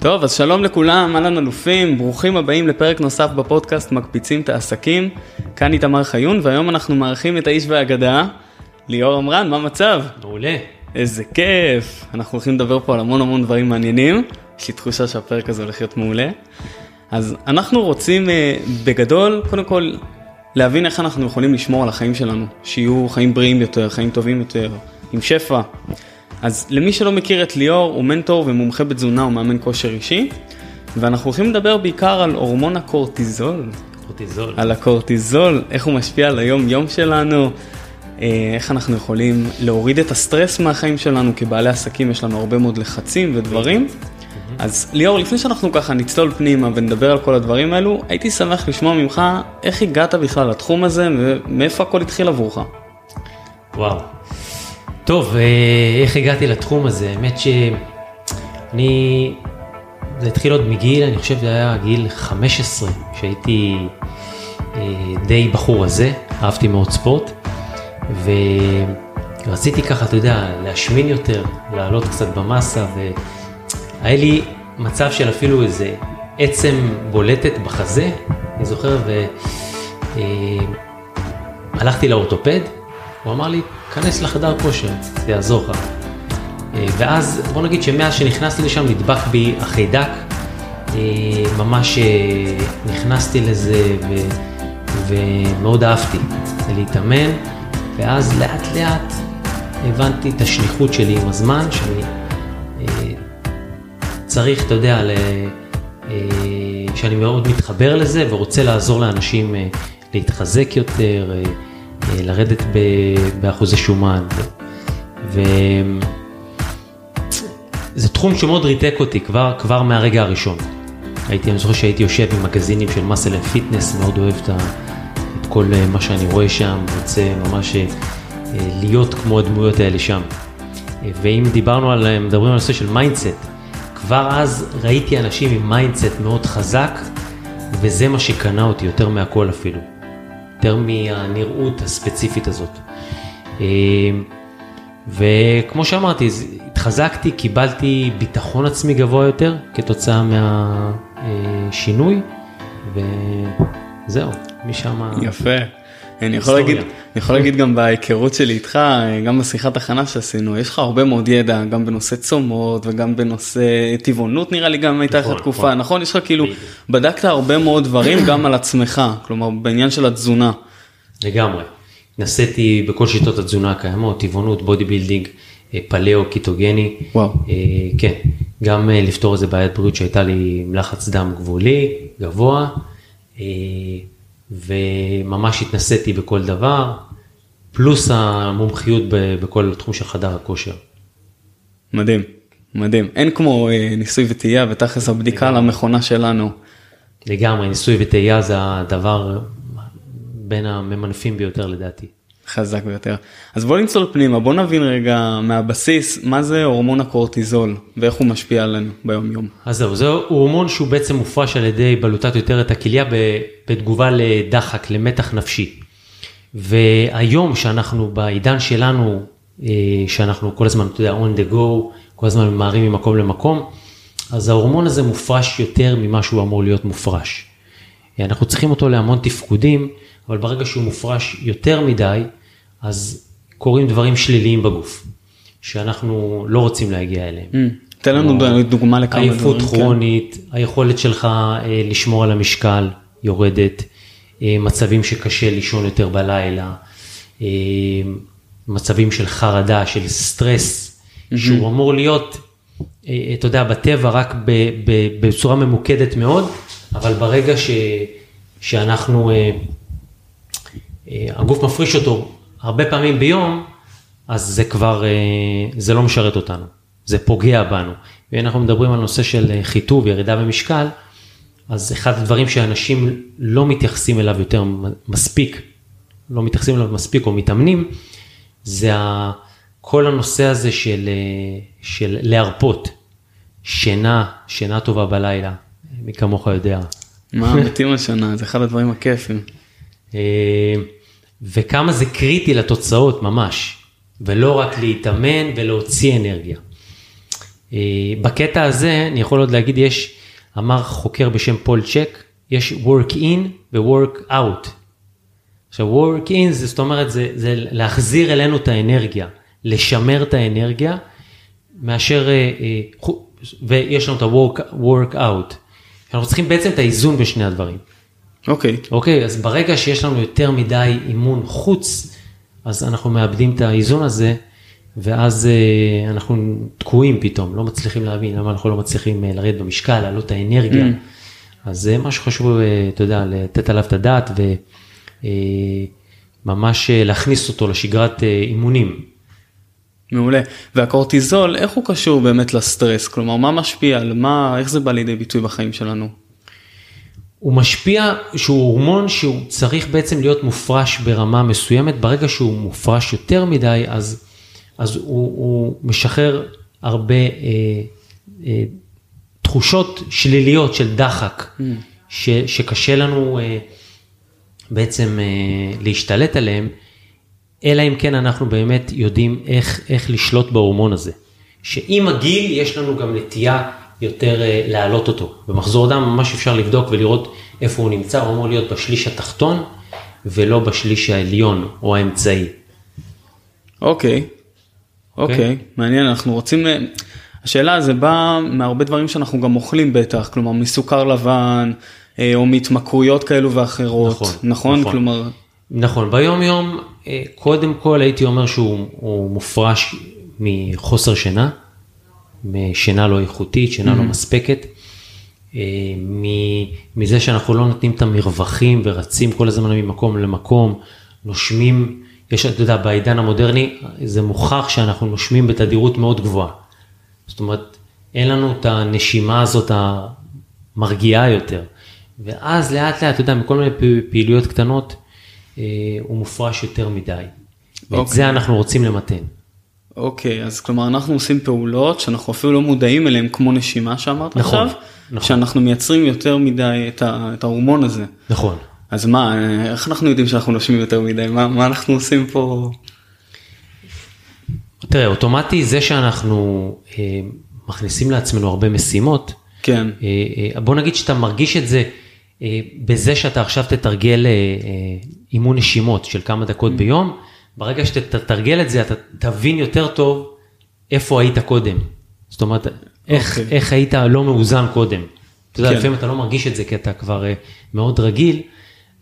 טוב אז שלום לכולם אהלן אלופים ברוכים הבאים לפרק נוסף בפודקאסט מקפיצים את העסקים כאן איתמר חיון והיום אנחנו מארחים את האיש והאגדה ליאור עמרן מה מצב? מעולה. איזה כיף אנחנו הולכים לדבר פה על המון המון דברים מעניינים יש לי תחושה שהפרק הזה הולך להיות מעולה אז אנחנו רוצים אה, בגדול קודם כל להבין איך אנחנו יכולים לשמור על החיים שלנו שיהיו חיים בריאים יותר חיים טובים יותר עם שפע. אז למי שלא מכיר את ליאור, הוא מנטור ומומחה בתזונה ומאמן כושר אישי, ואנחנו הולכים לדבר בעיקר על הורמון הקורטיזול. קורטיזול. על הקורטיזול, איך הוא משפיע על היום יום שלנו, אה, איך אנחנו יכולים להוריד את הסטרס מהחיים שלנו, כבעלי עסקים יש לנו הרבה מאוד לחצים ודברים. אז ליאור, לפני שאנחנו ככה נצלול פנימה ונדבר על כל הדברים האלו, הייתי שמח לשמוע ממך איך הגעת בכלל לתחום הזה ומאיפה הכל התחיל עבורך. וואו. טוב, אה, איך הגעתי לתחום הזה? האמת שאני... זה התחיל עוד מגיל, אני חושב שזה היה גיל 15, שהייתי אה, די בחור הזה, אהבתי מאוד ספורט, ורציתי ככה, אתה יודע, להשמין יותר, לעלות קצת במסה, והיה לי מצב של אפילו איזה עצם בולטת בחזה, אני זוכר, והלכתי אה, לאורתופד, הוא אמר לי, כנס לחדר כושר, זה יעזור לך. אה, ואז בוא נגיד שמאז שנכנסתי לשם נדבק בי החיידק, אה, ממש אה, נכנסתי לזה ו... ומאוד אהבתי להתאמן, ואז לאט לאט הבנתי את השליחות שלי עם הזמן, שאני צריך, אתה יודע, שאני מאוד מתחבר לזה ורוצה לעזור לאנשים להתחזק יותר. אה, לרדת באחוזי שומן. וזה תחום שמאוד ריתק אותי כבר, כבר מהרגע הראשון. הייתי, אני זוכר שהייתי יושב עם מגזינים של Muscle and Fitness, מאוד אוהב את, את כל אה, מה שאני רואה שם, רוצה ממש אה, להיות כמו הדמויות האלה שם. ואם דיברנו על, מדברים על נושא של mindset, כבר אז ראיתי אנשים עם mindset מאוד חזק, וזה מה שקנה אותי יותר מהכל אפילו. יותר מהנראות הספציפית הזאת. אה, וכמו שאמרתי, התחזקתי, קיבלתי ביטחון עצמי גבוה יותר כתוצאה מהשינוי, וזהו, משם... יפה. אני יכול, להגיד, אני יכול להגיד גם בהיכרות שלי איתך, גם בשיחת הכנה שעשינו, יש לך הרבה מאוד ידע, גם בנושא צומות וגם בנושא טבעונות נראה לי גם הייתה לך נכון, תקופה, נכון. נכון? יש לך כאילו, בדקת הרבה מאוד דברים גם על עצמך, כלומר בעניין של התזונה. לגמרי. התנסיתי בכל שיטות התזונה הקיימות, טבעונות, bodybuilding, אה, paleo, קטוגני. וואו. אה, כן, גם אה, לפתור איזה בעיית בריאות שהייתה לי עם לחץ דם גבולי, גבוה. וממש התנסיתי בכל דבר, פלוס המומחיות בכל תחום של חדר הכושר. מדהים, מדהים. אין כמו אה, ניסוי וטעייה ותכלס הבדיקה על המכונה שלנו. לגמרי, ניסוי וטעייה זה הדבר בין הממנפים ביותר לדעתי. חזק ביותר. אז בוא נצלול פנימה, בוא נבין רגע מהבסיס מה זה הורמון הקורטיזול ואיך הוא משפיע עלינו ביום יום. אז זהו, זה הורמון שהוא בעצם מופרש על ידי בלוטת יותר את הכליה בתגובה לדחק, למתח נפשי. והיום שאנחנו בעידן שלנו, אה, שאנחנו כל הזמן, אתה יודע, on the go, כל הזמן ממהרים ממקום למקום, אז ההורמון הזה מופרש יותר ממה שהוא אמור להיות מופרש. אנחנו צריכים אותו להמון תפקודים, אבל ברגע שהוא מופרש יותר מדי, אז קורים דברים שליליים בגוף, שאנחנו לא רוצים להגיע אליהם. Mm, תן לנו דוגמה לכמה דברים. עייפות כן. כרונית, כן. היכולת שלך אה, לשמור על המשקל יורדת, אה, מצבים שקשה לישון יותר בלילה, אה, מצבים של חרדה, של סטרס, mm-hmm. שהוא אמור להיות, אתה יודע, בטבע רק בצורה ממוקדת מאוד, אבל ברגע ש, שאנחנו, הגוף מפריש אותו הרבה פעמים ביום, אז זה כבר, אה, זה לא משרת אותנו, זה פוגע בנו. ואם אנחנו מדברים על נושא של אה, חיטוב, ירידה במשקל, אז אחד הדברים שאנשים לא מתייחסים אליו יותר מספיק, לא מתייחסים אליו מספיק או מתאמנים, זה כל הנושא הזה של, של להרפות, שינה, שינה טובה בלילה, מי כמוך יודע. מה מתאים השנה, זה אחד הדברים הכיפים. אה, וכמה זה קריטי לתוצאות ממש, ולא רק להתאמן ולהוציא אנרגיה. אה, בקטע הזה אני יכול עוד להגיד, יש, אמר חוקר בשם פול צ'ק, יש work in ו-work out. עכשיו work in זאת אומרת זה, זה להחזיר אלינו את האנרגיה, לשמר את האנרגיה, מאשר, אה, ויש לנו את ה-work out. אנחנו צריכים בעצם את האיזון בשני הדברים. אוקיי. Okay. אוקיי, okay, אז ברגע שיש לנו יותר מדי אימון חוץ, אז אנחנו מאבדים את האיזון הזה, ואז uh, אנחנו תקועים פתאום, לא מצליחים להבין למה אנחנו לא מצליחים uh, לרדת במשקל, לעלות את האנרגיה. Mm. אז זה מה שחשוב, uh, אתה יודע, לתת עליו את הדעת וממש uh, להכניס אותו לשגרת uh, אימונים. מעולה. והקורטיזול, איך הוא קשור באמת לסטרס? כלומר, מה משפיע על מה, איך זה בא לידי ביטוי בחיים שלנו? הוא משפיע, שהוא הורמון שהוא צריך בעצם להיות מופרש ברמה מסוימת, ברגע שהוא מופרש יותר מדי, אז, אז הוא, הוא משחרר הרבה אה, אה, תחושות שליליות של דחק, mm. ש, שקשה לנו אה, בעצם אה, להשתלט עליהם. אלא אם כן אנחנו באמת יודעים איך, איך לשלוט בהורמון הזה. שעם הגיל יש לנו גם נטייה יותר uh, להעלות אותו. במחזור דם ממש אפשר לבדוק ולראות איפה הוא נמצא, הוא אמור להיות בשליש התחתון ולא בשליש העליון או האמצעי. אוקיי, אוקיי, okay. מעניין, אנחנו רוצים, אה, השאלה זה בא מהרבה דברים שאנחנו גם אוכלים בטח, כלומר מסוכר לבן אה, או מהתמכרויות כאלו ואחרות, נכון? נכון? נכון. כלומר... נכון, ביום יום אה, קודם כל הייתי אומר שהוא מופרש מחוסר שינה, משינה לא איכותית, שינה לא mm-hmm. לא מספקת, אה, מזה שאנחנו לא נותנים את המרווחים ורצים כל הזמן ממקום למקום, נושמים, יש, אתה יודע, בעידן המודרני זה מוכח שאנחנו נושמים בתדירות מאוד גבוהה. זאת אומרת, אין לנו את הנשימה הזאת המרגיעה יותר. ואז לאט לאט, אתה יודע, מכל מיני פעילויות קטנות, אה, הוא מופרש יותר מדי. ואת אוקיי. זה אנחנו רוצים למתן. אוקיי, אז כלומר אנחנו עושים פעולות שאנחנו אפילו לא מודעים אליהן כמו נשימה שאמרת נכון, עכשיו, נכון. שאנחנו מייצרים יותר מדי את, ה, את ההורמון הזה. נכון. אז מה, איך אנחנו יודעים שאנחנו נושמים יותר מדי? מה, מה אנחנו עושים פה? תראה, אוטומטי זה שאנחנו אה, מכניסים לעצמנו הרבה משימות, כן. אה, אה, בוא נגיד שאתה מרגיש את זה אה, בזה שאתה עכשיו תתרגל אה, אה, אימון נשימות של כמה דקות mm. ביום, ברגע שתתרגל את זה אתה תבין יותר טוב איפה היית קודם. זאת אומרת, איך, okay. אוקיי. איך היית לא מאוזן קודם. אתה יודע, כן. לפעמים אתה לא מרגיש את זה כי אתה כבר מאוד רגיל,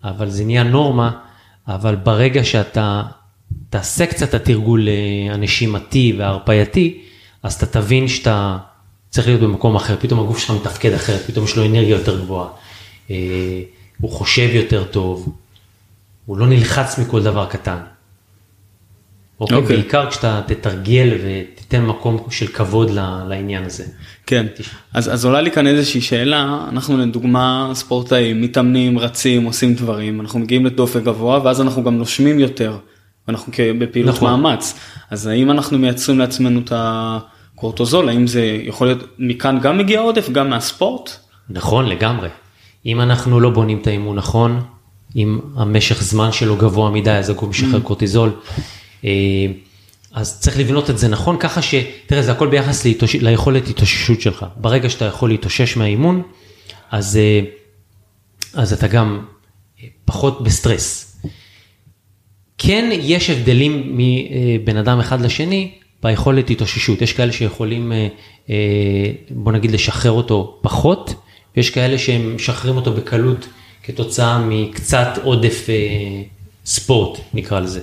אבל זה נהיה נורמה, אבל ברגע שאתה תעשה קצת התרגול הנשימתי וההרפייתי, אז אתה תבין שאתה צריך להיות במקום אחר, פתאום הגוף שלך מתפקד אחרת, פתאום יש לו אנרגיה יותר גבוהה. אה, הוא חושב יותר טוב, הוא לא נלחץ מכל דבר קטן. אוקיי, okay. אוקיי. בעיקר כשאתה תתרגל ותיתן מקום של כבוד לעניין הזה. כן, אז, אז עולה לי כאן איזושהי שאלה, אנחנו לדוגמה ספורטאים, מתאמנים, רצים, עושים דברים, אנחנו מגיעים לדופק גבוה ואז אנחנו גם נושמים יותר, אנחנו בפעילות נכון. מאמץ, אז האם אנחנו מייצרים לעצמנו את הקורטוזול, האם זה יכול להיות, מכאן גם מגיע עודף, גם מהספורט? נכון, לגמרי. אם אנחנו לא בונים את האימון נכון, אם המשך זמן שלו גבוה מדי, אז הגוף משחרר mm. קורטיזול. אה, אז צריך לבנות את זה נכון, ככה ש... תראה, זה הכל ביחס להתוש... ליכולת התאוששות שלך. ברגע שאתה יכול להתאושש מהאימון, אז, אה, אז אתה גם פחות בסטרס. כן, יש הבדלים מבין אדם אחד לשני ביכולת התאוששות. יש כאלה שיכולים, אה, בוא נגיד, לשחרר אותו פחות. ויש כאלה שהם משחררים אותו בקלות כתוצאה מקצת עודף אה, ספורט, נקרא לזה.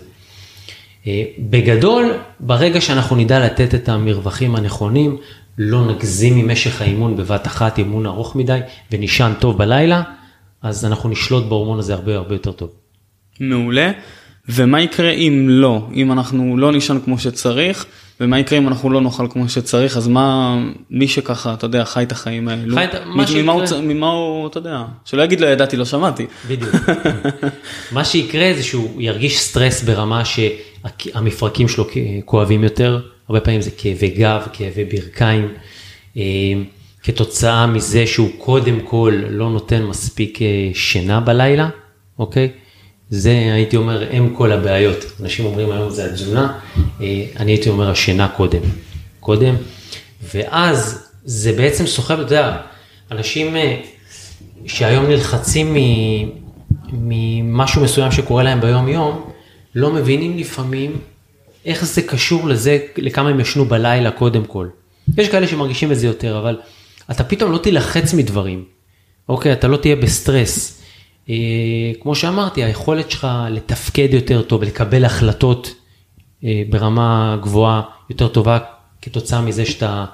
אה, בגדול, ברגע שאנחנו נדע לתת את המרווחים הנכונים, לא נגזים ממשך האימון בבת אחת, אימון ארוך מדי, ונישן טוב בלילה, אז אנחנו נשלוט בהורמון הזה הרבה הרבה יותר טוב. מעולה. ומה יקרה אם לא, אם אנחנו לא נישן כמו שצריך, ומה יקרה אם אנחנו לא נאכל כמו שצריך, אז מה, מי שככה, אתה יודע, חי את החיים האלו, חי את- מה מ- ממה הוא, שיקרה- ממה הוא, אתה יודע, שלא יגיד לא ידעתי, לא שמעתי. בדיוק. מה שיקרה זה שהוא ירגיש סטרס ברמה שהמפרקים שלו כואבים יותר, הרבה פעמים זה כאבי גב, כאבי ברכיים, אה, כתוצאה מזה שהוא קודם כל לא נותן מספיק אה, שינה בלילה, אוקיי? זה הייתי אומר אם כל הבעיות. אנשים אומרים היום זה התזונה, אה, אני הייתי אומר השינה קודם. קודם, ואז זה בעצם סוחב, אתה יודע, אנשים שהיום נלחצים ממשהו מסוים שקורה להם ביום יום, לא מבינים לפעמים איך זה קשור לזה, לכמה הם ישנו בלילה קודם כל. יש כאלה שמרגישים את זה יותר, אבל אתה פתאום לא תילחץ מדברים, אוקיי? אתה לא תהיה בסטרס. אה, כמו שאמרתי, היכולת שלך לתפקד יותר טוב, לקבל החלטות אה, ברמה גבוהה יותר טובה, כתוצאה מזה שאתה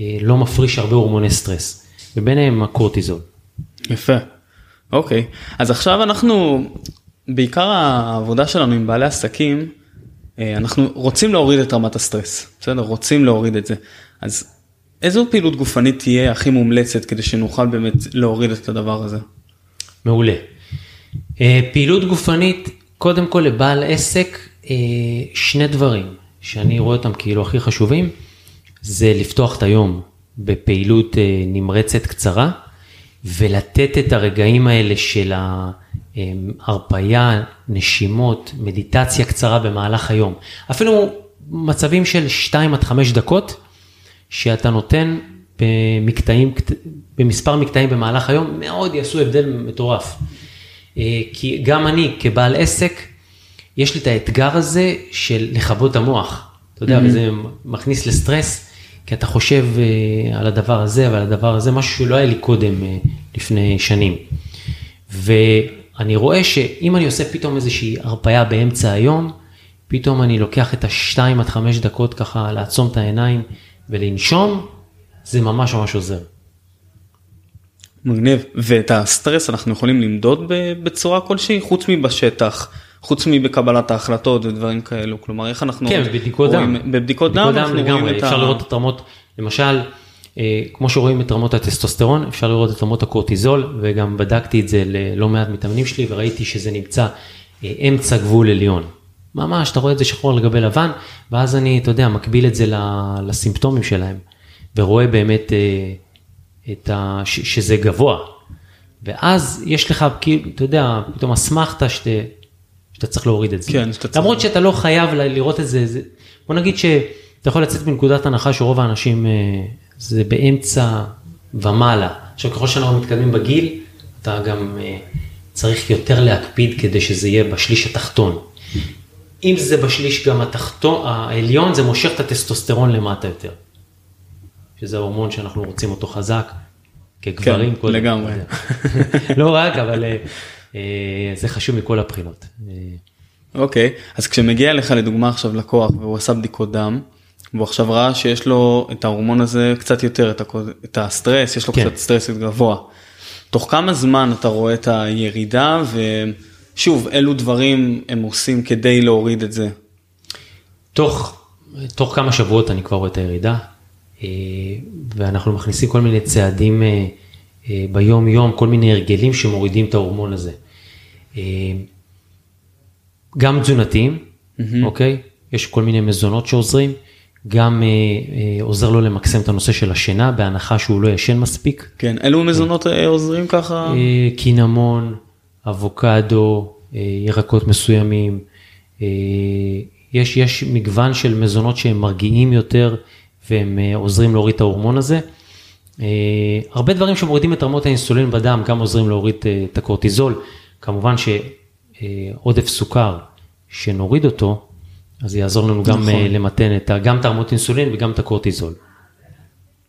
אה, לא מפריש הרבה הורמוני סטרס, וביניהם הקורטיזול. יפה. אוקיי, אז עכשיו אנחנו, בעיקר העבודה שלנו עם בעלי עסקים, אה, אנחנו רוצים להוריד את רמת הסטרס, בסדר? רוצים להוריד את זה. אז איזו פעילות גופנית תהיה הכי מומלצת כדי שנוכל באמת להוריד את הדבר הזה? מעולה. אה, פעילות גופנית, קודם כל לבעל עסק, אה, שני דברים שאני רואה אותם כאילו הכי חשובים, זה לפתוח את היום בפעילות נמרצת קצרה, ולתת את הרגעים האלה של ההרפייה, נשימות, מדיטציה קצרה במהלך היום. אפילו מצבים של 2 עד 5 דקות, שאתה נותן במקטעים, במספר מקטעים במהלך היום, מאוד יעשו הבדל מטורף. אה, כי גם אני כבעל עסק, יש לי את האתגר הזה של לכבות את המוח. אתה יודע, וזה מכניס לסטרס, כי אתה חושב אה, על הדבר הזה ועל הדבר הזה, משהו שלא היה לי קודם, אה, לפני שנים. ואני רואה שאם אני עושה פתאום איזושהי הרפאיה באמצע היום, פתאום אני לוקח את השתיים עד חמש דקות ככה לעצום את העיניים ולנשום, זה ממש ממש עוזר. מגניב. ואת הסטרס אנחנו יכולים למדוד בצורה כלשהי, חוץ מבשטח, חוץ מבקבלת ההחלטות ודברים כאלו. כלומר, איך אנחנו כן, בבדיקות דם. בבדיקות דם אנחנו רואים לגמרי, אפשר ה... לראות את רמות, למשל, כמו שרואים את רמות הטסטוסטרון, אפשר לראות את רמות הקורטיזול, וגם בדקתי את זה ללא מעט מתאמנים שלי, וראיתי שזה נמצא אה, אמצע גבול עליון. ממש, אתה רואה את זה שחור על גבי לבן, ואז אני, אתה יודע, מקביל את זה לסימפטומים שלהם, ורואה באמת אה, את ה... ש- שזה גבוה. ואז יש לך, כאילו, אתה יודע, פתאום אסמכתה שאתה, שאתה צריך להוריד את זה. כן, שאתה צריך- למרות שאתה לא חייב לראות את זה, זה... בוא נגיד שאתה יכול לצאת מנקודת הנחה שרוב האנשים אה, זה באמצע ומעלה. עכשיו ככל שאנחנו מתקדמים בגיל, אתה גם אה, צריך יותר להקפיד כדי שזה יהיה בשליש התחתון. אם זה בשליש גם התחתון, העליון, זה מושך את הטסטוסטרון למטה יותר. שזה ההורמון שאנחנו רוצים אותו חזק, כגברים כן. לגמרי. לא רק, אבל אה, אה, זה חשוב מכל הבחינות. אוקיי, אז כשמגיע אליך לדוגמה עכשיו לקוח והוא עשה בדיקות דם, והוא עכשיו ראה שיש לו את ההורמון הזה קצת יותר, את, הכו- את הסטרס, יש לו כן. קצת סטרס גבוה. תוך כמה זמן אתה רואה את הירידה ושוב, אילו דברים הם עושים כדי להוריד את זה? תוך, תוך כמה שבועות אני כבר רואה את הירידה, אה, ואנחנו מכניסים כל מיני צעדים אה, אה, ביום יום, כל מיני הרגלים שמורידים את ההורמון הזה. גם תזונתיים, אוקיי? יש כל מיני מזונות שעוזרים, גם אה, אה, עוזר לו למקסם את הנושא של השינה, בהנחה שהוא לא ישן מספיק. כן, אילו מזונות אה, עוזרים ככה? קינמון, אבוקדו, ירקות מסוימים. יש, יש מגוון של מזונות שהם מרגיעים יותר והם עוזרים להוריד את ההורמון הזה. הרבה דברים שמורידים את רמות האינסולין בדם גם עוזרים להוריד את הקורטיזול. כמובן שעודף סוכר, שנוריד אותו, אז זה יעזור לנו גם נכון. אה, למתן את, גם את הרמות אינסולין וגם את הקורטיזול.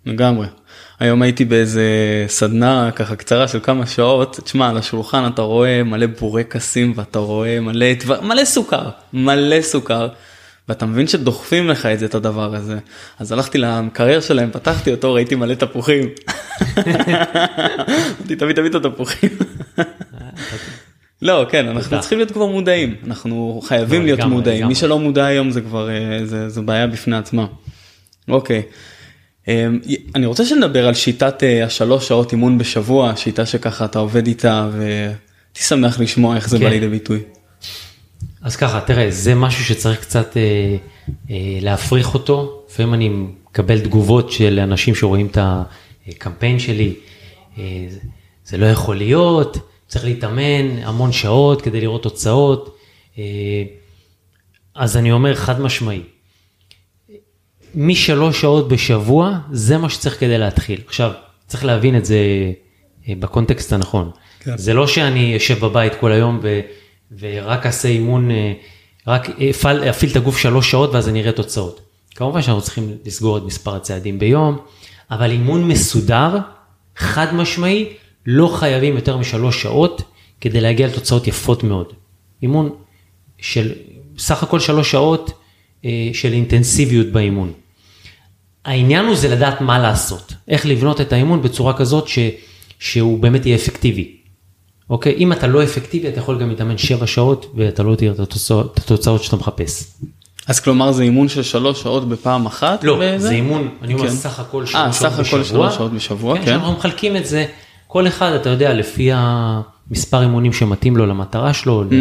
לגמרי. היום הייתי באיזה סדנה ככה קצרה של כמה שעות, תשמע על השולחן אתה רואה מלא בורקסים ואתה רואה מלא מלא סוכר, מלא סוכר. ואתה מבין שדוחפים לך את זה את הדבר הזה אז הלכתי למקרר שלהם פתחתי אותו ראיתי מלא תפוחים. אמרתי תביא תביא את התפוחים. לא, כן, אנחנו. צריכים להיות כבר מודעים, אנחנו חייבים לא, להיות מודעים. מי שלא מודע היום זה כבר, אה, זה, זה בעיה בפני עצמה. אוקיי, אה, אני רוצה שנדבר על שיטת אה, השלוש שעות אימון בשבוע, שיטה שככה אתה עובד איתה והייתי שמח לשמוע איך זה כן. בא לידי ביטוי. אז ככה, תראה, זה משהו שצריך קצת אה, אה, להפריך אותו. לפעמים אני מקבל תגובות של אנשים שרואים את הקמפיין שלי, אה, זה לא יכול להיות, צריך להתאמן המון שעות כדי לראות תוצאות. אה, אז אני אומר חד משמעי, משלוש שעות בשבוע, זה מה שצריך כדי להתחיל. עכשיו, צריך להבין את זה אה, בקונטקסט הנכון. כן. זה לא שאני אשב בבית כל היום ו, ורק אעשה אימון, אה, רק אפעל, אפעיל את הגוף שלוש שעות ואז אני אראה תוצאות. כמובן שאנחנו צריכים לסגור את מספר הצעדים ביום, אבל אימון מסודר, חד משמעי, לא חייבים יותר משלוש שעות כדי להגיע לתוצאות יפות מאוד. אימון של סך הכל שלוש שעות אה, של אינטנסיביות באימון. העניין הוא זה לדעת מה לעשות, איך לבנות את האימון בצורה כזאת ש, שהוא באמת יהיה אפקטיבי. אוקיי? אם אתה לא אפקטיבי אתה יכול גם להתאמן שבע שעות ואתה לא תראה את את התוצאות שאתה מחפש. אז כלומר זה אימון של שלוש שעות בפעם אחת? לא, וזה? זה אימון, אני אומר כן. סך הכל אה, שלוש סך שעות הכל בשבוע. שלוש שעות בשבוע, כן, כן. שאנחנו מחלקים את זה, כל אחד אתה יודע לפי המספר אימונים שמתאים לו למטרה שלו, Mm.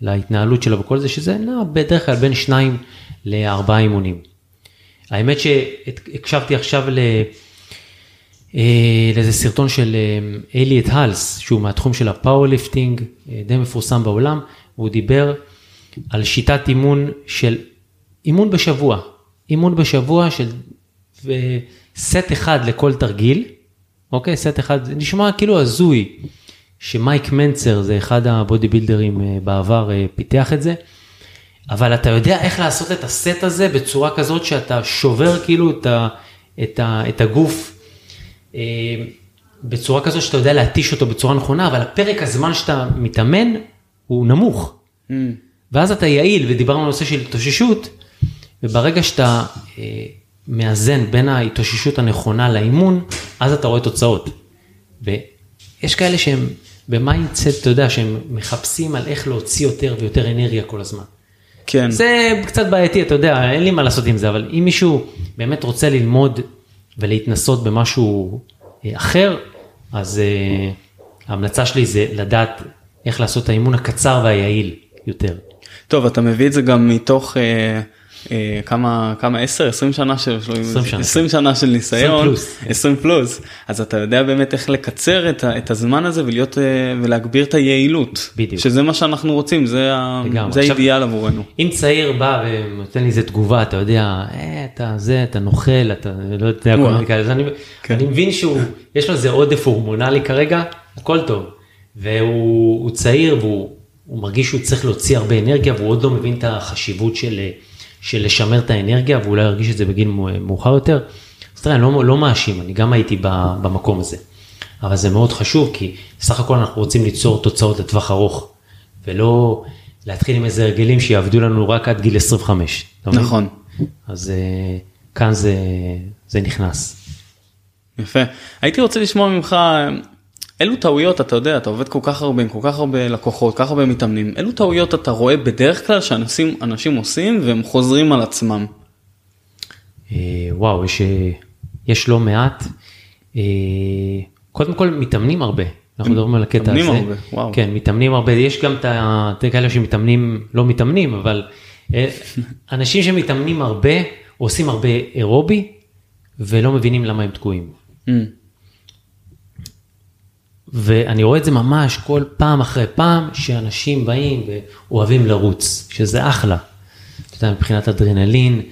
להתנהלות שלו וכל זה, שזה נע בדרך כלל בין שניים לארבעה אימונים. האמת שהקשבתי עכשיו ל... אה, לאיזה סרטון של אה, אליוט הולס, שהוא מהתחום של ה powerlifting, אה, די מפורסם בעולם, והוא דיבר על שיטת אימון של אימון בשבוע, אימון בשבוע של סט אחד לכל תרגיל, אוקיי, סט אחד, זה נשמע כאילו הזוי, שמייק מנצר זה אחד הבודי בילדרים אה, בעבר אה, פיתח את זה, אבל אתה יודע איך לעשות את הסט הזה בצורה כזאת שאתה שובר כאילו את, ה, את, ה, את הגוף אה, בצורה כזאת שאתה יודע להתיש אותו בצורה נכונה, אבל הפרק הזמן שאתה מתאמן הוא נמוך. Mm. ואז אתה יעיל, ודיברנו על נושא של התאוששות, וברגע שאתה אה, מאזן בין ההתאוששות הנכונה לאימון, אז אתה רואה תוצאות. ויש כאלה שהם ב mindset, אתה יודע, שהם מחפשים על איך להוציא יותר ויותר אנרגיה כל הזמן. כן. זה קצת בעייתי, אתה יודע, אין לי מה לעשות עם זה, אבל אם מישהו באמת רוצה ללמוד ולהתנסות במשהו אה, אחר, אז אה, ההמלצה שלי זה לדעת איך לעשות את האימון הקצר והיעיל יותר. טוב אתה מביא את זה גם מתוך אה, כמה כמה 10 20 שנה של 20 שנה. 20 שנה של ניסיון 20 פלוס. 20 פלוס אז אתה יודע באמת איך לקצר את, את הזמן הזה ולהיות אה, ולהגביר את היעילות בדיוק. שזה מה שאנחנו רוצים זה, לגמרי. זה האידיאל עבורנו. אם צעיר בא ונותן לי איזה תגובה, אתה יודע, אה, אתה זה, אתה נוכל, אתה לא יודע, כל. מיני כאלה, אז אני, כן. אני מבין שהוא, יש לו איזה עודף הורמונלי כרגע, הכל טוב. והוא הוא צעיר והוא הוא מרגיש שהוא צריך להוציא הרבה אנרגיה והוא עוד לא מבין את החשיבות של, של לשמר את האנרגיה ואולי ירגיש את זה בגיל מאוחר יותר. אז תראה, אני לא, לא מאשים, אני גם הייתי ב- במקום הזה. אבל זה מאוד חשוב כי סך הכל אנחנו רוצים ליצור תוצאות לטווח ארוך ולא להתחיל עם איזה הרגלים שיעבדו לנו רק עד גיל 25. אתה מבין? נכון. אז אה, כאן זה, זה נכנס. יפה. הייתי רוצה לשמוע ממך אילו טעויות אתה יודע אתה עובד כל כך הרבה עם כל כך הרבה לקוחות כל כך הרבה מתאמנים אילו טעויות אתה רואה בדרך כלל שאנשים אנשים עושים והם חוזרים על עצמם. אה, וואו, יש, אה, יש לא מעט. אה, קודם כל מתאמנים הרבה. אנחנו מדברים על הקטע הזה. הרבה, וואו. כן, מתאמנים הרבה. יש גם את כאלה שמתאמנים, לא מתאמנים, אבל אנשים שמתאמנים הרבה, עושים הרבה אירובי, ולא מבינים למה הם תקועים. ואני רואה את זה ממש כל פעם אחרי פעם, שאנשים באים ואוהבים לרוץ, שזה אחלה. אתה יודע, מבחינת אדרנלין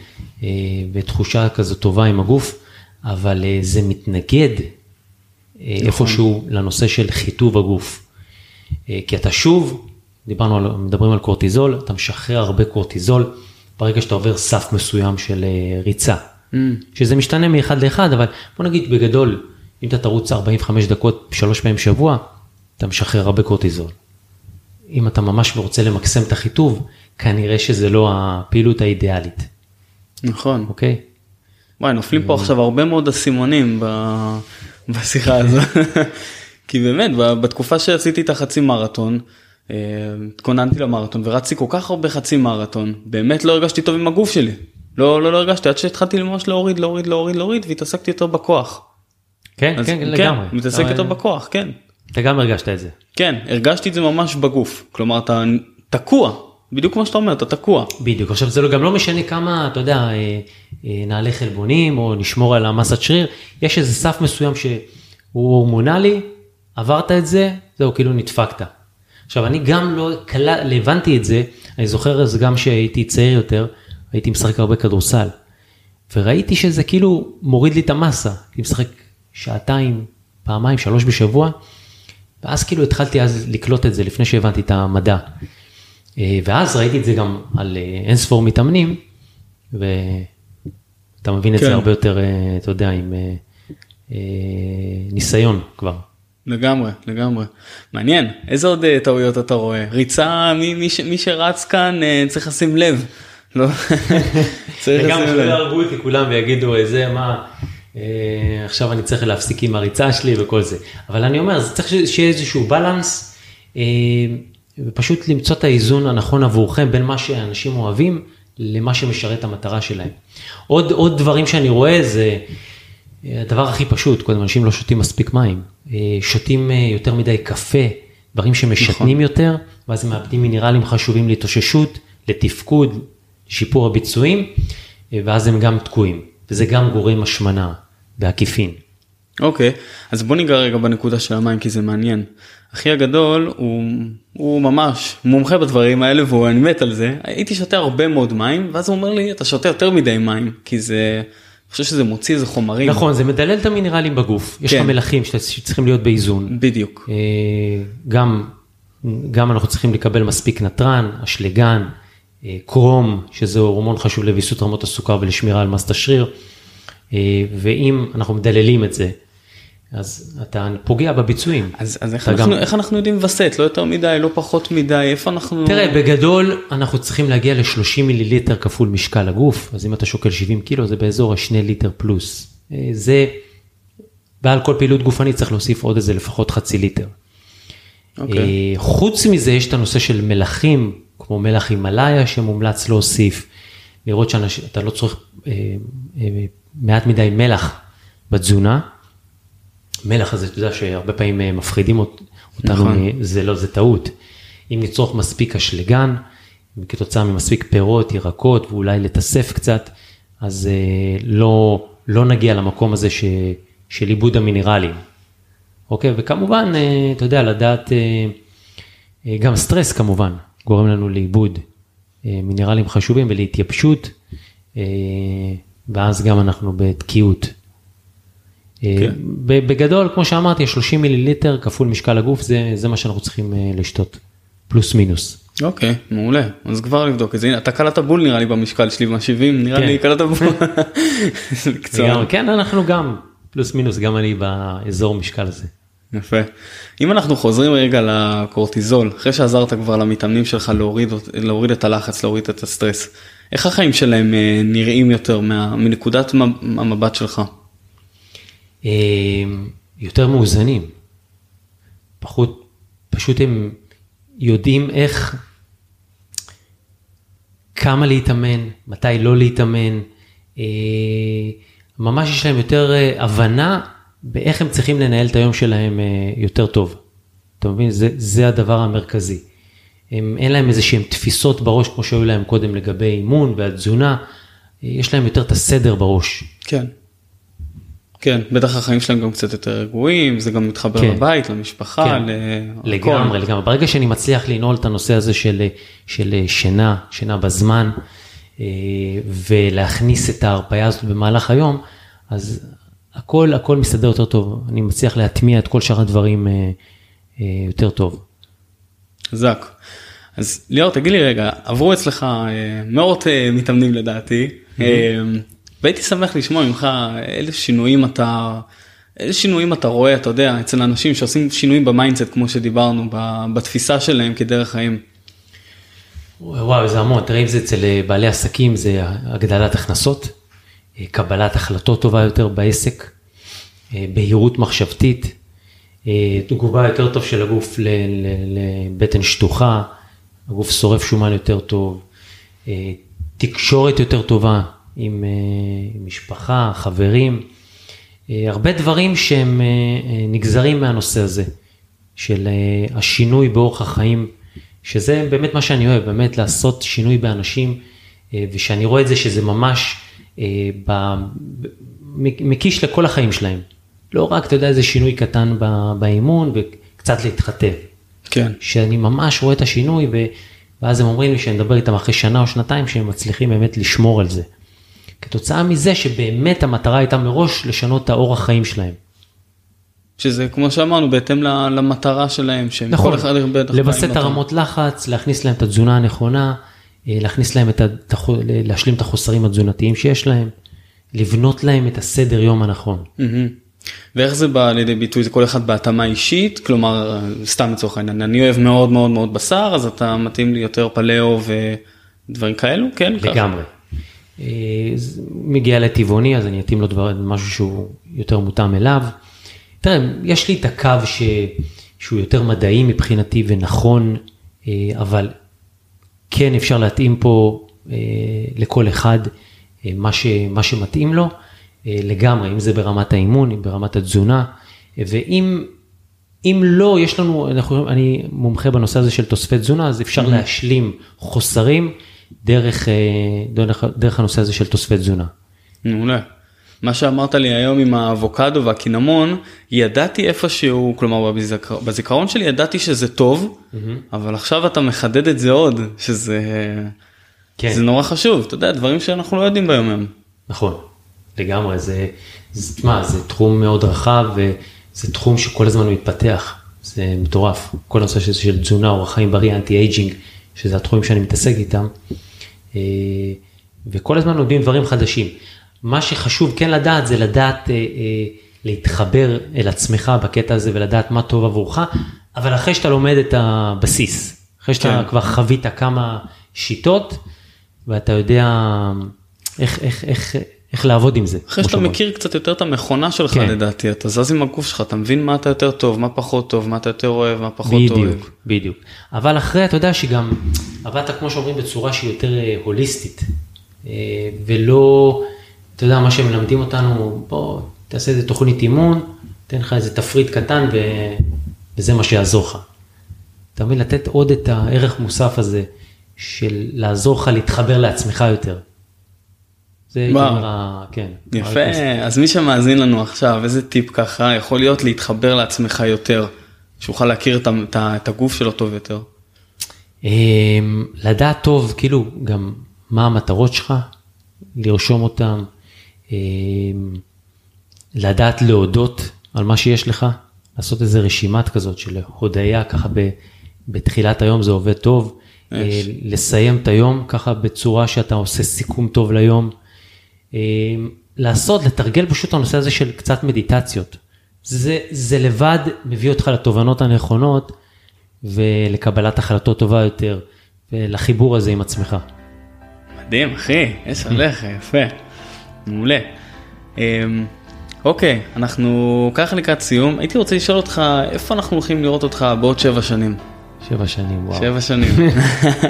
אה, ותחושה כזו טובה עם הגוף, אבל אה, זה מתנגד אה, איפשהו לנושא של חיטוב הגוף. כי אתה שוב, דיברנו על, מדברים על קורטיזול, אתה משחרר הרבה קורטיזול ברגע שאתה עובר סף מסוים של ריצה. Mm. שזה משתנה מאחד לאחד, אבל בוא נגיד בגדול, אם אתה תרוץ 45 דקות שלוש פעמים בשבוע, אתה משחרר הרבה קורטיזול. אם אתה ממש רוצה למקסם את החיטוב, כנראה שזה לא הפעילות האידיאלית, נכון. אוקיי? וואי נופלים פה עכשיו הרבה מאוד אסימונים ב- בשיחה הזו. כי באמת בתקופה שעשיתי את החצי מרתון אה, התכוננתי למרתון ורצתי כל כך הרבה חצי מרתון, באמת לא הרגשתי טוב עם הגוף שלי. לא, לא, לא הרגשתי עד שהתחלתי ממש להוריד, להוריד, להוריד, להוריד, והתעסקתי יותר בכוח. כן, אז כן, לגמרי. מתעסק יותר בכוח, כן. אתה גם הרגשת את זה. כן, הרגשתי את זה ממש בגוף. כלומר, אתה תקוע, בדיוק כמו שאתה אומר, אתה תקוע. בדיוק, עכשיו זה לא- גם לא משנה כמה, אתה יודע, אה, אה, נעלה חלבונים או נשמור על המסת שריר, יש איזה סף מסוים שהוא הורמונלי, עברת את זה, זהו, כאילו נדפקת. עכשיו, אני גם לא קלה, הבנתי את זה, אני זוכר אז גם שהייתי צעיר יותר, הייתי משחק הרבה כדורסל, וראיתי שזה כאילו מוריד לי את המסה, הייתי משחק שעתיים, פעמיים, שלוש בשבוע, ואז כאילו התחלתי אז לקלוט את זה לפני שהבנתי את המדע. אה, ואז ראיתי את זה גם על אה, אין ספור מתאמנים, ואתה מבין את כן. זה הרבה יותר, אה, אתה יודע, עם אה, אה, ניסיון כבר. לגמרי, לגמרי. מעניין, איזה עוד אה, טעויות אתה רואה? ריצה, מי, מי, ש, מי שרץ כאן אה, צריך לשים לב. לא, צריך וגם לשים שלא לב. יהרגו אותי כולם ויגידו איזה מה, אה, עכשיו אני צריך להפסיק עם הריצה שלי וכל זה. אבל אני אומר, זה צריך שיהיה איזשהו בלנס, אה, ופשוט למצוא את האיזון הנכון עבורכם בין מה שאנשים אוהבים למה שמשרת את המטרה שלהם. עוד, עוד דברים שאני רואה זה אה, הדבר הכי פשוט, קודם אנשים לא שותים מספיק מים, אה, שותים אה, יותר מדי קפה, דברים שמשתנים יותר, ואז הם מאבדים מינרלים חשובים להתאוששות, לתפקוד, לשיפור הביצועים, אה, ואז הם גם תקועים, וזה גם גורם השמנה בעקיפין. אוקיי, אז בוא ניגע רגע בנקודה של המים כי זה מעניין. אחי הגדול הוא, הוא ממש מומחה בדברים האלה ואני מת על זה. הייתי שותה הרבה מאוד מים ואז הוא אומר לי אתה שותה יותר מדי מים כי זה, אני חושב שזה מוציא איזה חומרים. נכון, זה מדלל את המינרלים בגוף, יש לך כן. מלחים שצריכים להיות באיזון. בדיוק. אה, גם, גם אנחנו צריכים לקבל מספיק נתרן, אשלגן, אה, קרום, שזה הורמון חשוב לוויסות רמות הסוכר ולשמירה על מסת השריר, אה, ואם אנחנו מדללים את זה, אז אתה פוגע בביצועים. אז, אז איך, אנחנו, גם- איך אנחנו יודעים וסת? לא יותר מדי, לא פחות מדי, איפה אנחנו... תראה, בגדול אנחנו צריכים להגיע ל-30 מיליליטר כפול משקל הגוף, אז אם אתה שוקל 70 קילו זה באזור ה-2 ליטר פלוס. אה, זה, ועל כל פעילות גופנית צריך להוסיף עוד איזה לפחות חצי ליטר. אוקיי. אה, חוץ מזה יש את הנושא של מלחים, כמו מלח הימאליה שמומלץ להוסיף, לראות שאתה לא צורך אה, אה, מעט מדי מלח בתזונה. מלח הזה, אתה יודע שהרבה פעמים אה, מפחידים אות- אותנו, נכון. מ- זה לא, זה טעות. אם נצרוך מספיק אשלגן, כתוצאה ממספיק פירות, ירקות ואולי לתסף קצת, אז אה, לא, לא נגיע למקום הזה ש, של עיבוד המינרלים. אוקיי, וכמובן, אה, אתה יודע, לדעת, אה, אה, גם סטרס כמובן, גורם לנו לאיבוד אה, מינרלים חשובים ולהתייבשות, אה, ואז גם אנחנו בתקיעות. אה, כן. בגדול, כמו שאמרתי, 30 מיליליטר כפול משקל הגוף, זה, זה מה שאנחנו צריכים אה, לשתות, פלוס מינוס. אוקיי, מעולה. אז כבר לבדוק את זה. הנה, אתה קלעת בול נראה לי במשקל שלי מה-70, נראה כן. לי קלעת בול. לגמרי, כן, אנחנו גם, פלוס מינוס, גם אני באזור משקל הזה. יפה. אם אנחנו חוזרים רגע לקורטיזול, אחרי שעזרת כבר למתאמנים שלך להוריד, להוריד את הלחץ, להוריד את הסטרס, איך החיים שלהם אה, נראים יותר מנקודת המבט שלך? אה, יותר מאוזנים. פחות, פשוט הם יודעים איך, כמה להתאמן, מתי לא להתאמן, אה, ממש יש להם יותר אה, הבנה באיך הם צריכים לנהל את היום שלהם יותר טוב. אתה מבין? זה, זה הדבר המרכזי. הם, אין להם איזה שהם תפיסות בראש כמו שהיו להם קודם לגבי אימון והתזונה, יש להם יותר את הסדר בראש. כן. כן, בטח החיים שלהם גם קצת יותר רגועים, זה גם מתחבר כן. לבית, למשפחה, כן. להכל. לגמרי, לגמרי. ברגע שאני מצליח לנעול את הנושא הזה של, של שינה, שינה בזמן, אה, ולהכניס את ההרפאיה הזאת במהלך היום, אז הכל, הכל מסתדר יותר טוב. אני מצליח להטמיע את כל שאר הדברים אה, אה, יותר טוב. חזק. אז ליאור תגיד לי רגע עברו אצלך אה, מאות אה, מתאמנים לדעתי אה, והייתי שמח לשמוע ממך איזה שינויים אתה איזה שינויים אתה רואה אתה יודע אצל אנשים שעושים שינויים ב mindset כמו שדיברנו בתפיסה שלהם כדרך חיים. וואו, זה המון. תראה אם זה אצל בעלי עסקים, זה הגדלת הכנסות, קבלת החלטות טובה יותר בעסק, בהירות מחשבתית, תגובה יותר טוב של הגוף לבטן שטוחה, הגוף שורף שומן יותר טוב, אה, תקשורת יותר טובה עם, אה, משפחה, חברים, אה, הרבה דברים שהם אה, אה, נגזרים מהנושא הזה, של אה, השינוי באורח החיים, שזה באמת מה שאני אוהב, באמת לעשות שינוי באנשים, אה, ושאני רואה את זה שזה ממש אה, מקיש לכל החיים שלהם. לא רק, אתה יודע, איזה שינוי קטן באימון וקצת להתחתב. כן. שאני ממש רואה את השינוי, ו... ואז הם אומרים לי שאני מדבר איתם אחרי שנה או שנתיים, שהם מצליחים באמת לשמור על זה. כתוצאה מזה שבאמת המטרה הייתה מראש לשנות את האורח חיים שלהם. שזה כמו שאמרנו בהתאם למטרה שלהם שהם נכון, כל אחד לווסת את. הרמות לחץ, להכניס להם את התזונה הנכונה, אה, להכניס להם את ה... להשלים את החוסרים התזונתיים שיש להם, לבנות להם את הסדר יום הנכון. מהמם. ואיך זה בא לידי ביטוי זה כל אחד בהתאמה אישית כלומר סתם לצורך העניין אני אוהב מאוד מאוד מאוד בשר אז אתה מתאים לי יותר פלאו ודברים כאלו כן ככה. לגמרי. אה, מגיע לטבעוני, אז אני אתאים לו דבר, משהו שהוא יותר מותאם אליו. תראה, יש לי את הקו ש, שהוא יותר מדעי מבחינתי ונכון, אה, אבל כן אפשר להתאים פה אה, לכל אחד מה, ש, מה שמתאים לו לגמרי, אם זה ברמת האימון, אם ברמת התזונה, אה, ואם אם לא, יש לנו, אנחנו, אני מומחה בנושא הזה של תוספי תזונה, אז אפשר להשלים חוסרים דרך, אה, דרך, דרך הנושא הזה של תוספי תזונה. מעולה. מה שאמרת לי היום עם האבוקדו והקינמון ידעתי איפשהו כלומר בזיכר, בזיכרון שלי ידעתי שזה טוב אבל עכשיו אתה מחדד את זה עוד שזה כן. זה נורא חשוב אתה יודע דברים שאנחנו לא יודעים ביום יום. נכון, לגמרי, זה, זה, תשמע, זה תחום מאוד רחב וזה תחום שכל הזמן מתפתח, זה מטורף. כל הנושא של, של תזונה, אורח חיים בריא, anti-aging, שזה התחומים שאני מתעסק איתם, אה, וכל הזמן לומדים דברים חדשים. מה שחשוב כן לדעת זה לדעת אה, אה, להתחבר אל עצמך בקטע הזה ולדעת מה טוב עבורך, אבל אחרי שאתה לומד את הבסיס, אחרי שאתה כן. כבר חווית כמה שיטות ואתה יודע איך, איך, איך, איך לעבוד עם זה. אחרי שאתה. מכיר קצת יותר את המכונה שלך כן. לדעתי אתה זז עם הגוף שלך אתה מבין מה אתה יותר טוב מה פחות טוב מה אתה יותר אוהב מה פחות אוהב. בדיוק, בדיוק. אבל אחרי, אתה יודע שגם עבדת, כמו שאומרים, בצורה שהיא יותר אה, הוליסטית, אה, ולא, אתה יודע, מה שמלמדים אותנו, בוא, תעשה איזה תוכנית אימון, תן לך איזה תפריט קטן ו... וזה מה שיעזור לך. אתה מבין, לתת עוד את הערך מוסף הזה של לעזור לך להתחבר לעצמך יותר. זה הייתי וואו. אומר, ה- כן. יפה אז מי שמאזין לנו עכשיו איזה טיפ ככה יכול להיות להתחבר לעצמך יותר שיוכל להכיר את, את, את הגוף שלו טוב יותר. אמ, לדעת טוב, כאילו, גם מה המטרות שלך, לרשום אותם, אמ, לדעת להודות על מה שיש לך, לעשות איזה רשימת כזאת של הודיה, ככה ב, בתחילת היום זה עובד טוב, יש. אה, לסיים את היום ככה בצורה שאתה עושה סיכום טוב ליום, לעשות, לתרגל פשוט את הנושא הזה של קצת מדיטציות. זה, זה לבד מביא אותך לתובנות הנכונות ולקבלת החלטות טובה יותר ולחיבור הזה עם עצמך. מדהים אחי יש עליך יפה מעולה. אמ, אוקיי אנחנו ככה לקראת סיום הייתי רוצה לשאול אותך איפה אנחנו הולכים לראות אותך בעוד שבע שנים. שבע שנים, וואו. שבע שנים.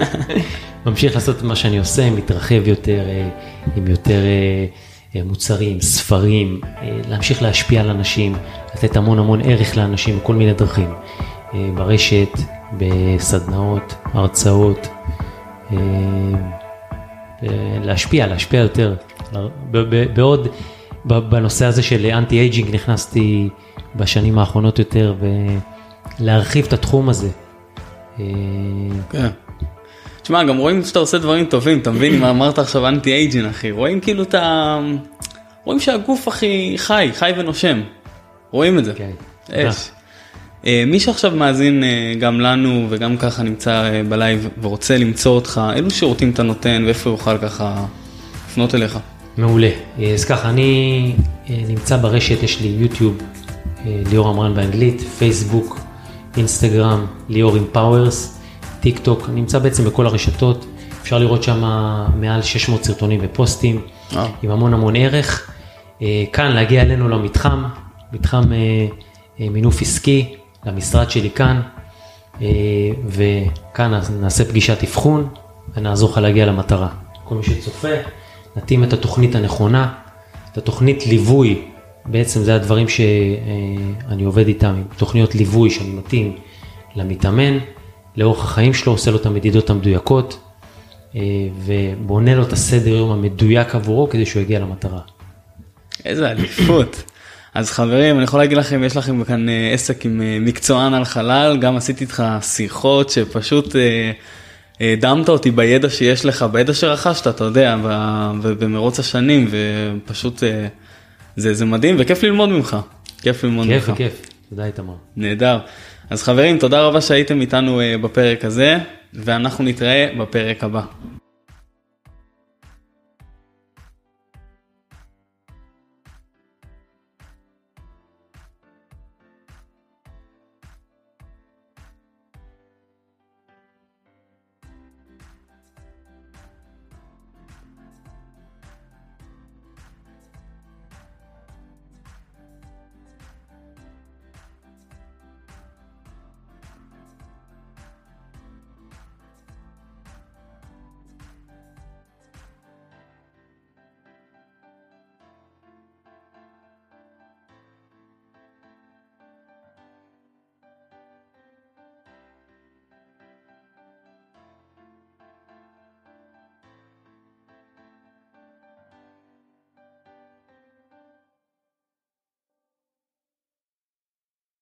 ממשיך לעשות את מה שאני עושה, מתרחב יותר, אה, עם יותר אה, אה, מוצרים, ספרים, להמשיך להשפיע על אנשים, לתת המון המון ערך לאנשים בכל מיני דרכים. ברשת, בסדנאות, הרצאות, להשפיע, להשפיע יותר. בעוד, בנושא הזה של anti-aging נכנסתי בשנים האחרונות יותר, ולהרחיב את התחום הזה. אה, כן. תשמע גם רואים שאתה עושה דברים טובים אתה מבין מה אמרת עכשיו אנטי אייג'ין אחי רואים כאילו את ה... רואים שהגוף הכי חי חי ונושם. רואים את זה. כן. אש. אה, מי שעכשיו מאזין אה, גם לנו וגם ככה נמצא ב live ורוצה למצוא אותך אילו שירותים אתה נותן ואיפה יוכל ככה לפנות אליך. מעולה. אז ככה, אני נמצא ברשת, יש לי יוטיוב, ליאור אמרן באנגלית, פייסבוק, אינסטגרם, Lior Empowers, טיק טוק, נמצא בעצם בכל הרשתות, אפשר לראות שם מעל 600 סרטונים ופוסטים, וואו. עם המון המון ערך. אה, כאן להגיע אלינו למתחם, מתחם אה, מינוף עסקי למשרד שלי כאן, וכאן נעשה פגישת אבחון ונעזור לך להגיע למטרה. כל מי שצופה, נתאים את התוכנית הנכונה, את התוכנית ליווי, בעצם זה הדברים שאני עובד איתם, תוכניות ליווי שאני מתאים למתאמן, לאורך החיים שלו, עושה לו את המדידות המדויקות, ובונה לו את הסדר יום המדויק עבורו כדי שהוא יגיע למטרה. איזה אליפות. אז חברים, אני יכול להגיד לכם, יש לכם כאן אה, עסק עם אה, מקצוען על חלל, גם עשיתי איתך שיחות שפשוט הדמת אותי בידע שיש לך, בידע שרכשת, אתה יודע, במרוץ השנים, ופשוט זה, זה מדהים וכיף ללמוד ממך. כיף ללמוד כיף ממך. כיף, תודה איתמר. נהדר. אז חברים, תודה רבה שהייתם איתנו בפרק הזה, ואנחנו נתראה בפרק הבא.